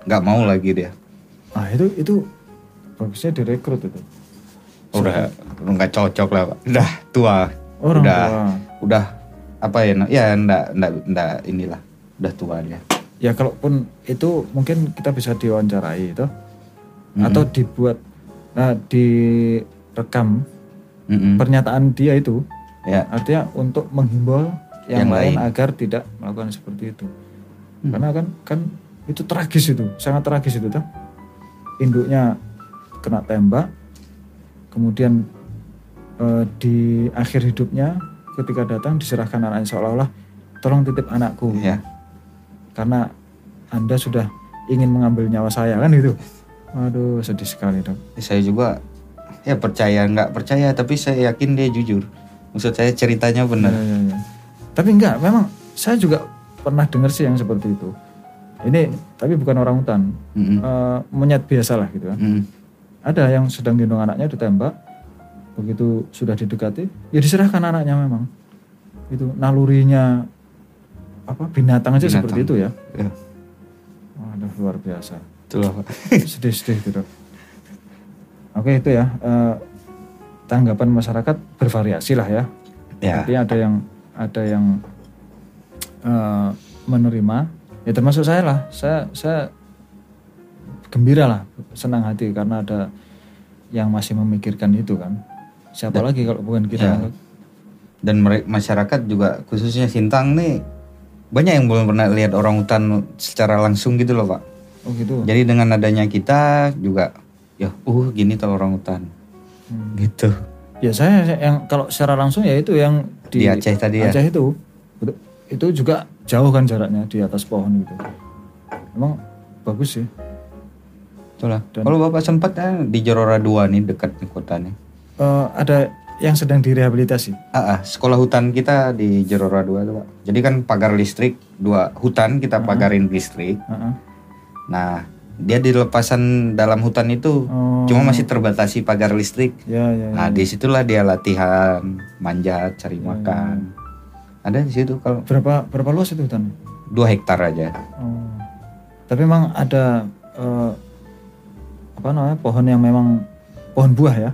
nggak mau lagi dia. Ah itu itu bagusnya direkrut itu. udah nggak cocok lah pak udah tua Orang udah tua. udah apa ya ya ndak ndak ndak inilah udah tua dia Ya kalaupun itu mungkin kita bisa diwawancarai itu Mm-mm. atau dibuat nah, direkam Mm-mm. pernyataan dia itu ya artinya untuk menghimbau yang, Yang lain, lain. agar tidak melakukan seperti itu. Hmm. Karena kan kan itu tragis itu, sangat tragis itu tuh. Induknya kena tembak, kemudian eh, di akhir hidupnya ketika datang diserahkan anaknya seolah-olah tolong titip anakku ya karena anda sudah ingin mengambil nyawa saya kan itu. Waduh sedih sekali dok. saya juga ya percaya nggak percaya tapi saya yakin dia jujur maksud saya ceritanya benar Ya, ya, ya. Tapi enggak, memang saya juga pernah dengar sih yang seperti itu. Ini tapi bukan orang hutan, Mm-mm. Eh, monyet biasa lah gitu kan. Mm. Ada yang sedang gendong anaknya ditembak, begitu sudah didekati, ya diserahkan anaknya memang. Itu nalurinya apa binatang aja Binatang. seperti itu ya. Ya, Waduh luar biasa. itulah pak Sedih-sedih gitu. Oke itu ya eh, tanggapan masyarakat bervariasi lah ya. ya Artinya ada yang ada yang eh, menerima, ya termasuk saya lah. Saya saya gembira lah, senang hati karena ada yang masih memikirkan itu kan. Siapa lagi kalau bukan kita? Ya. dan masyarakat juga khususnya Sintang nih banyak yang belum pernah lihat orang hutan secara langsung gitu loh pak Oh gitu. jadi dengan adanya kita juga ya uh gini tuh orang hutan Hmm. gitu Ya saya yang kalau secara langsung ya itu yang di, Di Aceh tadi ya? Aceh itu. Betul. Itu juga jauh kan jaraknya di atas pohon gitu. Emang bagus sih. Itulah. Dan- Kalau Bapak sempat ya, di Jorora 2 nih dekat nih kota nih. Eh, ada yang sedang direhabilitasi. Ah, ah, sekolah hutan kita di Jorora 2 tuh, Pak. Jadi kan pagar listrik dua hutan kita pagarin listrik. Heeh. Nah, dia di lepasan dalam hutan itu Oh. cuma masih terbatasi pagar listrik. Ya ya. ya. Nah, di situlah dia latihan, manjat, cari makan. Ada di situ kalau Berapa berapa luas itu hutan? dua hektar aja. Oh. Tapi memang ada eh, apa namanya pohon yang memang pohon buah ya?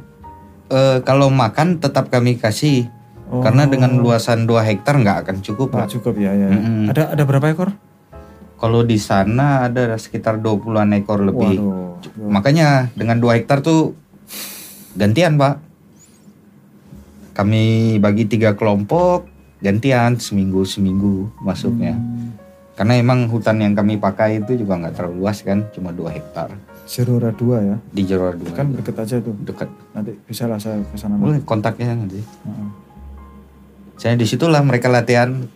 Eh, kalau makan tetap kami kasih Oh. karena dengan luasan 2 hektar nggak akan cukup Nggak cukup ya ya. Mm-mm. Ada ada berapa ekor? Kalau di sana ada sekitar 20-an ekor lebih. Waduh. Makanya dengan 2 hektar tuh gantian pak. Kami bagi tiga kelompok gantian seminggu seminggu masuknya. Hmm. Karena emang hutan yang kami pakai itu juga nggak terlalu luas kan, cuma 2 hektar Zerora 2 ya. di Jero dua Kan deket aja tuh. dekat. Nanti bisa lah saya ke sana. Boleh kontaknya nanti. Heeh. Saya di situlah mereka latihan.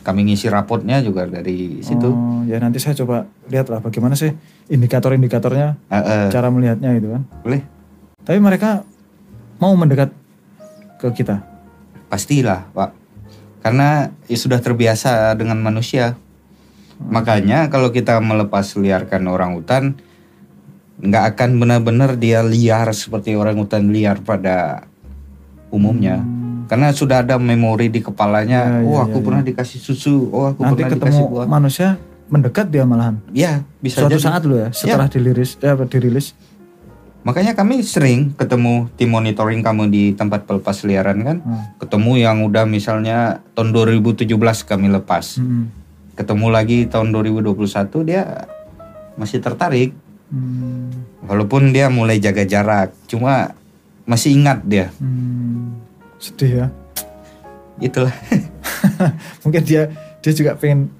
Kami ngisi rapotnya juga dari situ. Oh, ya nanti saya coba lihat lah bagaimana sih indikator-indikatornya, Eh, eh, cara melihatnya itu kan. boleh, Tapi mereka mau mendekat ke kita. pastilah pak. Karena ya sudah terbiasa dengan manusia. Makanya kalau kita melepas liarkan orang hutan, nggak akan benar-benar dia liar seperti orang hutan liar pada umumnya. Karena sudah ada memori di kepalanya. Hmm. Ya, oh ya, aku ya, pernah dikasih susu. Oh aku Nanti pernah ketemu dikasih buah. manusia mendekat dia malahan. Ya bisa Suatu jadi. saat loh ya, setelah diliris, eh, apa, dirilis. Makanya kami sering ketemu tim monitoring kamu di tempat pelepas liaran kan. Hmm. Ketemu yang udah misalnya tahun 2017 kami lepas. Hmm. Ketemu lagi tahun 2021 dia masih tertarik. Hmm. Walaupun dia mulai jaga jarak. Cuma masih ingat dia. Hmm. Sedih ya. Itulah. Mungkin dia dia juga pengen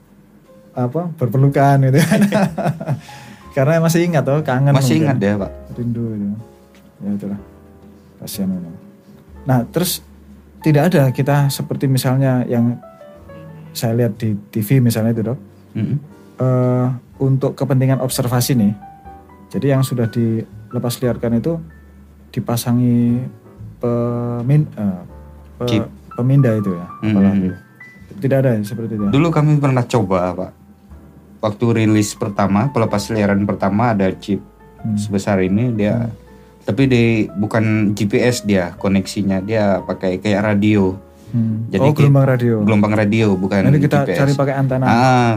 apa berpelukan gitu kan. Karena masih ingat tuh kangen. masih mungkin. ingat dia pak. rindu itu. Ya itulah. Kasihan memang. Nah, terus tidak ada kita seperti misalnya yang saya lihat di TV misalnya itu dok, Mm-mm. eh, untuk kepentingan observasi nih. Jadi yang sudah dilepas liarkan itu dipasangi pemin, eh, pe- Chip. pemindah itu ya. Mhm. apalagi. Tidak ada ya, seperti itu. ya? Dulu kami pernah coba pak. Waktu rilis pertama, pelepas liaran pertama ada chip Hmm. sebesar ini dia. Tapi di bukan GPS dia koneksinya dia pakai kayak radio, Hmm. Jadi oh gelombang radio. gelombang radio bukan Nanti kita GPS. cari pakai antena. Ah,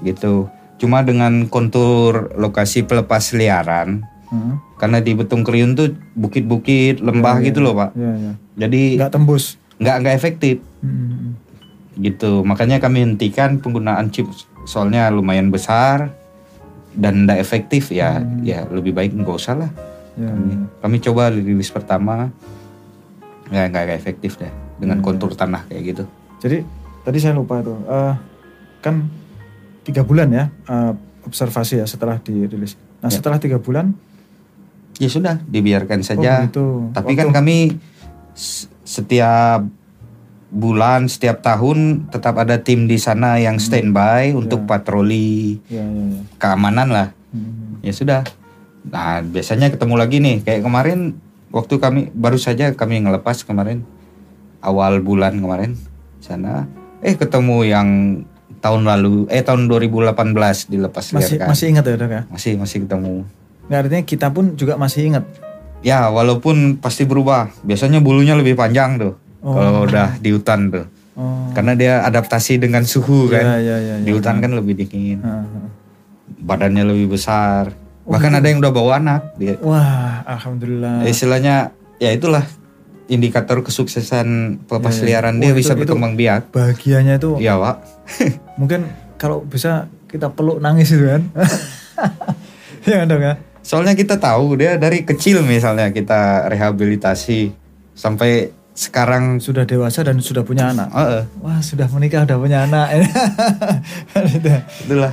gitu. Cuma dengan kontur lokasi pelepas liaran, Hmm. karena di Betung Kriun tuh bukit-bukit, lembah Iya, gitu iya. loh pak. Iya, iya. Jadi Nggak tembus. Nggak nggak efektif Hmm. gitu. Makanya kami hentikan penggunaan chip soalnya lumayan besar dan tidak efektif ya. Hmm. Ya lebih baik nggak usah lah. Ya, Kami, kami coba rilis pertama, ya nggak nggak efektif deh dengan Hmm. kontur tanah kayak gitu. Jadi tadi saya lupa tuh, eh, kan tiga bulan ya eh, observasi ya setelah dirilis. Nah Ya. setelah tiga bulan, Ya sudah dibiarkan oh saja. gitu. Tapi Waktu- kan kami setiap bulan, setiap tahun tetap ada tim di sana yang Hmm. standby untuk Ya. patroli ya, ya, ya. keamanan lah. Hmm. Ya sudah. Nah biasanya ketemu lagi nih. Kayak kemarin waktu kami baru saja kami ngelepas kemarin awal bulan kemarin sana. Eh ketemu yang tahun lalu, eh tahun 2018 dilepas Masih liarkan. masih ingat ya dok ya? masih masih ketemu. Nggak, artinya kita pun juga masih ingat. Ya, walaupun pasti berubah. Biasanya bulunya lebih panjang tuh. Oh. Kalau udah di hutan tuh. Oh. Karena dia adaptasi dengan suhu kan. Ya, ya, ya, ya. Di hutan kan lebih dingin. Ah, ah. Badannya lebih besar. Oh, Bahkan gitu. ada yang udah bawa anak. Dia. Wah, alhamdulillah. Istilahnya ya itulah indikator kesuksesan pelepas Ya, ya. liaran Oh, dia itu- bisa itu- berkembang biak. Bahagianya itu Iya, Pak. mungkin kalau bisa kita peluk nangis itu kan. ya dok ya. Soalnya kita tahu dia dari kecil misalnya kita rehabilitasi sampai sekarang Sudah dewasa dan sudah punya anak. Heeh, Wah sudah menikah udah punya anak. Itu. itulah.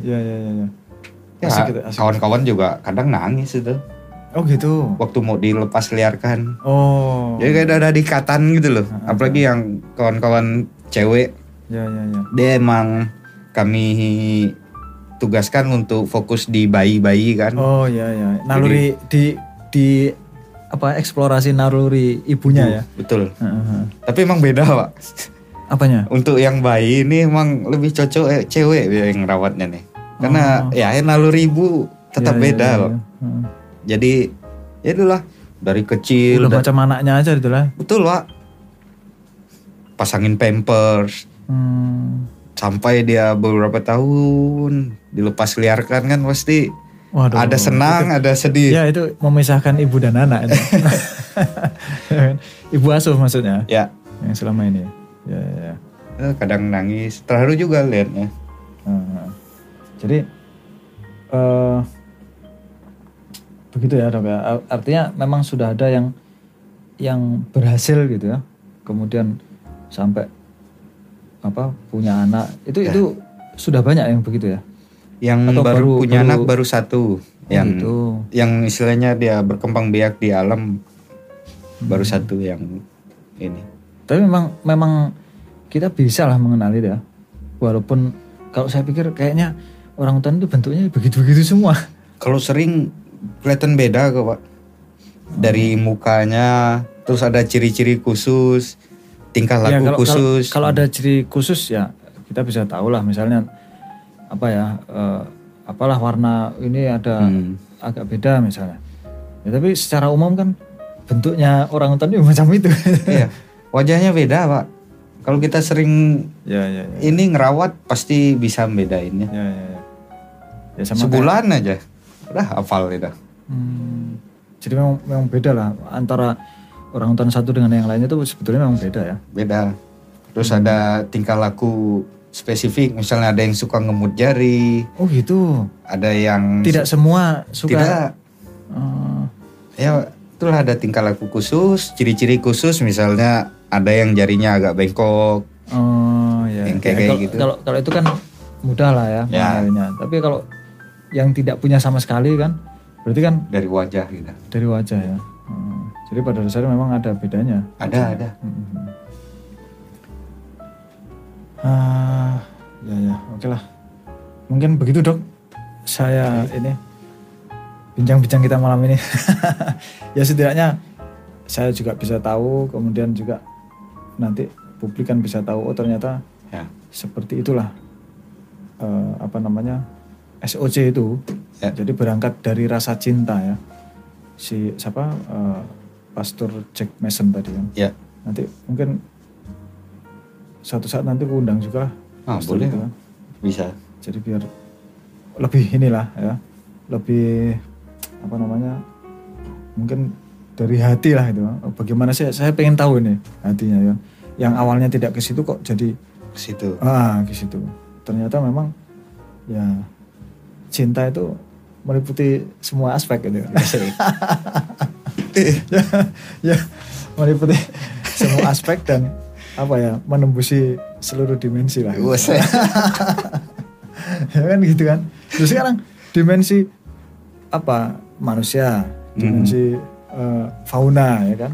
ya ya ya. ya. Ya, Asik asik. kawan-kawan juga kadang nangis itu. Oh gitu. waktu mau dilepas liarkan. Oh. Jadi kayak ada ikatan gitu loh. Ah, Apalagi yang kawan-kawan cewek, Ya ya ya. dia emang kami tugaskan untuk fokus di bayi-bayi kan. Oh ya ya. Naluri di di apa eksplorasi naluri ibunya ya. Betul. Heeh. Tapi emang beda pak. Apanya? Untuk yang bayi ini emang lebih cocok eh, cewek yang rawatnya nih. Karena Oh. ya naluri ibu tetap Ya, ya, beda ya, loh. ya. Heeh. Jadi ya itulah dari kecil. Udah macam anaknya aja gitu lah. betul pak. Pasangin pampers, Hmm. sampai dia beberapa tahun dilepas liarkan kan pasti Waduh. ada senang ada sedih Ya itu memisahkan ibu dan anak. itu. Ibu asuh maksudnya ya yang selama ini. Ya ya. ya. eh, kadang nangis terharu juga liatnya. Jadi eh begitu ya dok ya. Ar- Artinya memang sudah ada yang yang berhasil gitu ya. Kemudian sampai apa punya anak itu Ya. itu sudah banyak yang begitu ya. Yang Atau baru, baru- punya baru- anak baru satu yang gitu. yang istilahnya dia berkembang biak di alam baru Hmm. satu yang ini Tapi memang memang kita bisa lah mengenali ya. Walaupun kalau saya pikir kayaknya orang hutan itu bentuknya begitu-begitu semua. kalau sering kelihatan beda kok pak dari mukanya terus ada ciri-ciri khusus tingkah Ya, laku kalau, khusus Kalau, kalau ada ciri khusus ya kita bisa tahu lah misalnya apa ya eh, apalah warna ini ada Hmm. agak beda misalnya. Ya, tapi secara umum kan bentuknya orang hutan itu macam itu. iya wajahnya beda pak kalau kita sering ya ya ya. ini ngerawat pasti bisa membedainnya Ya ya ya. Ya, sama kayak- sebulan aja udah hafal itu Hmm, jadi memang memang beda lah antara orang hutan satu dengan yang lainnya itu sebetulnya memang beda ya. beda terus ada tingkah laku spesifik misalnya ada yang suka ngemut jari Oh gitu. ada yang Tidak semua suka. tidak Eh, ya itulah ada tingkah laku khusus ciri-ciri khusus misalnya ada yang jarinya agak bengkok Oh ya. Yang kayak- Ya, kayak kalau, gitu. Kalau kalau itu kan mudah lah ya, Ya. Tapi kalau yang tidak punya sama sekali kan, berarti kan dari wajah gitu dari wajah ya. Hmm. Jadi pada dasarnya memang ada bedanya. Ada ada. Mhm. Ah, ya ya, oke lah. Mungkin begitu dok. Saya ini bincang-bincang kita malam ini. ya setidaknya saya juga bisa tahu, kemudian juga nanti publik kan bisa tahu. Oh ternyata Ya. seperti itulah eh, apa namanya SOC itu. Ya. Jadi berangkat dari rasa cinta ya. Si siapa eh, Pastor Jack Mason tadi kan. Ya. Nanti mungkin suatu saat nanti aku undang juga lah. Ah, boleh. itu kan. Bisa. Jadi biar lebih inilah ya, lebih apa namanya, mungkin dari hati lah itu. Bagaimana sih? Saya pengen tahu ini hatinya ya. Yang awalnya tidak ke situ kok jadi Ke situ. ah ke situ. Ternyata memang ya cinta itu meliputi semua aspek gitu. ya, ya meliputi semua aspek dan apa ya menembusi seluruh dimensi lah. Ya kan gitu kan. Terus sekarang dimensi apa manusia, dimensi eh, fauna ya kan.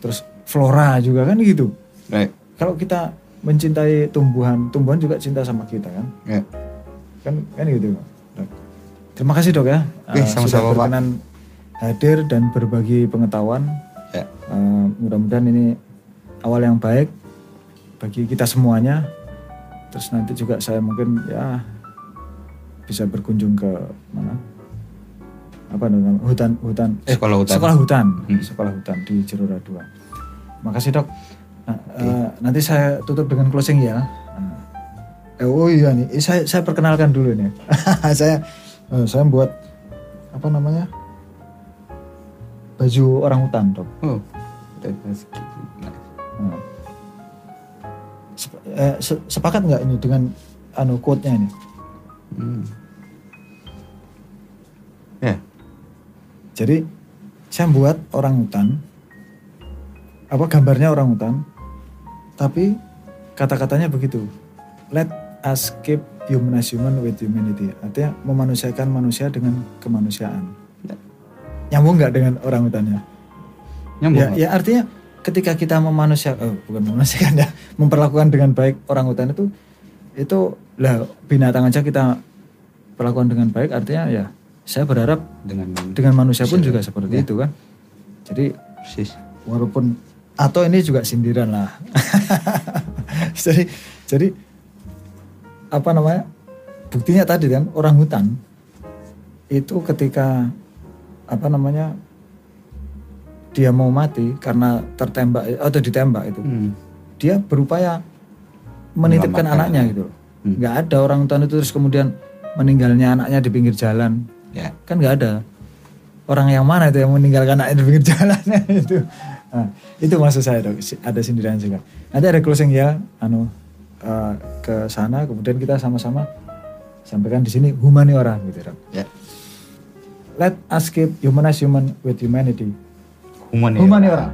Terus flora juga kan gitu. Right. Kalau kita mencintai tumbuhan, tumbuhan juga cinta sama kita kan. Ya. Kan kan gitu. Dok. Terima kasih dok ya. Oke, Eh, sama-sama, sudah Pak. berkenan hadir dan berbagi pengetahuan. Ya. Eh, mudah-mudahan ini awal yang baik bagi kita semuanya. Terus nanti juga saya mungkin ya bisa berkunjung ke mana? Apa namanya? Hutan hutan eh, Sekolah hutan. Sekolah hutan. Hmm. Sekolah hutan di Jerora 2. Makasih, Dok. Nah, eh, nanti saya tutup dengan closing ya. Nah, eh, oh iya nih, Eh, saya saya perkenalkan dulu nih. saya eh, saya buat apa namanya? Baju orang hutan, Dok. Oh. Nah. Eh, se- sepakat nggak ini dengan anu quote-nya ini? Hmm. Ya. Jadi saya buat orang hutan, apa gambarnya orang hutan, tapi kata-katanya begitu. Let us keep humanization with humanity. Artinya memanusiakan manusia dengan kemanusiaan. Ya. Nyambung nggak dengan orang hutannya? Nyambung. Ya, ya artinya ketika kita memanusia, oh, bukan memanusiakan ya, memperlakukan dengan baik orang hutan itu, itu lah binatang aja kita perlakukan dengan baik. Artinya ya, saya berharap Dengan dengan manusia pun juga seperti Ya. itu kan. Jadi persis. walaupun atau ini juga sindiran lah. jadi jadi apa namanya? Buktinya tadi kan orang hutan itu ketika apa namanya dia mau mati karena tertembak atau ditembak itu Hmm. dia berupaya menitipkan anaknya anak. gitu loh. Hmm. nggak ada orang hutan itu terus kemudian meninggalnya anaknya di pinggir jalan Ya. kan nggak ada orang yang mana itu yang meninggalkan anaknya di pinggir jalan itu nah, itu maksud saya dok ada sindiran juga nanti ada closing ya anu eh, ke sana kemudian kita sama-sama sampaikan di sini humaniora gitu dok Ya. let us keep humanize human with humanity हुमनेवरा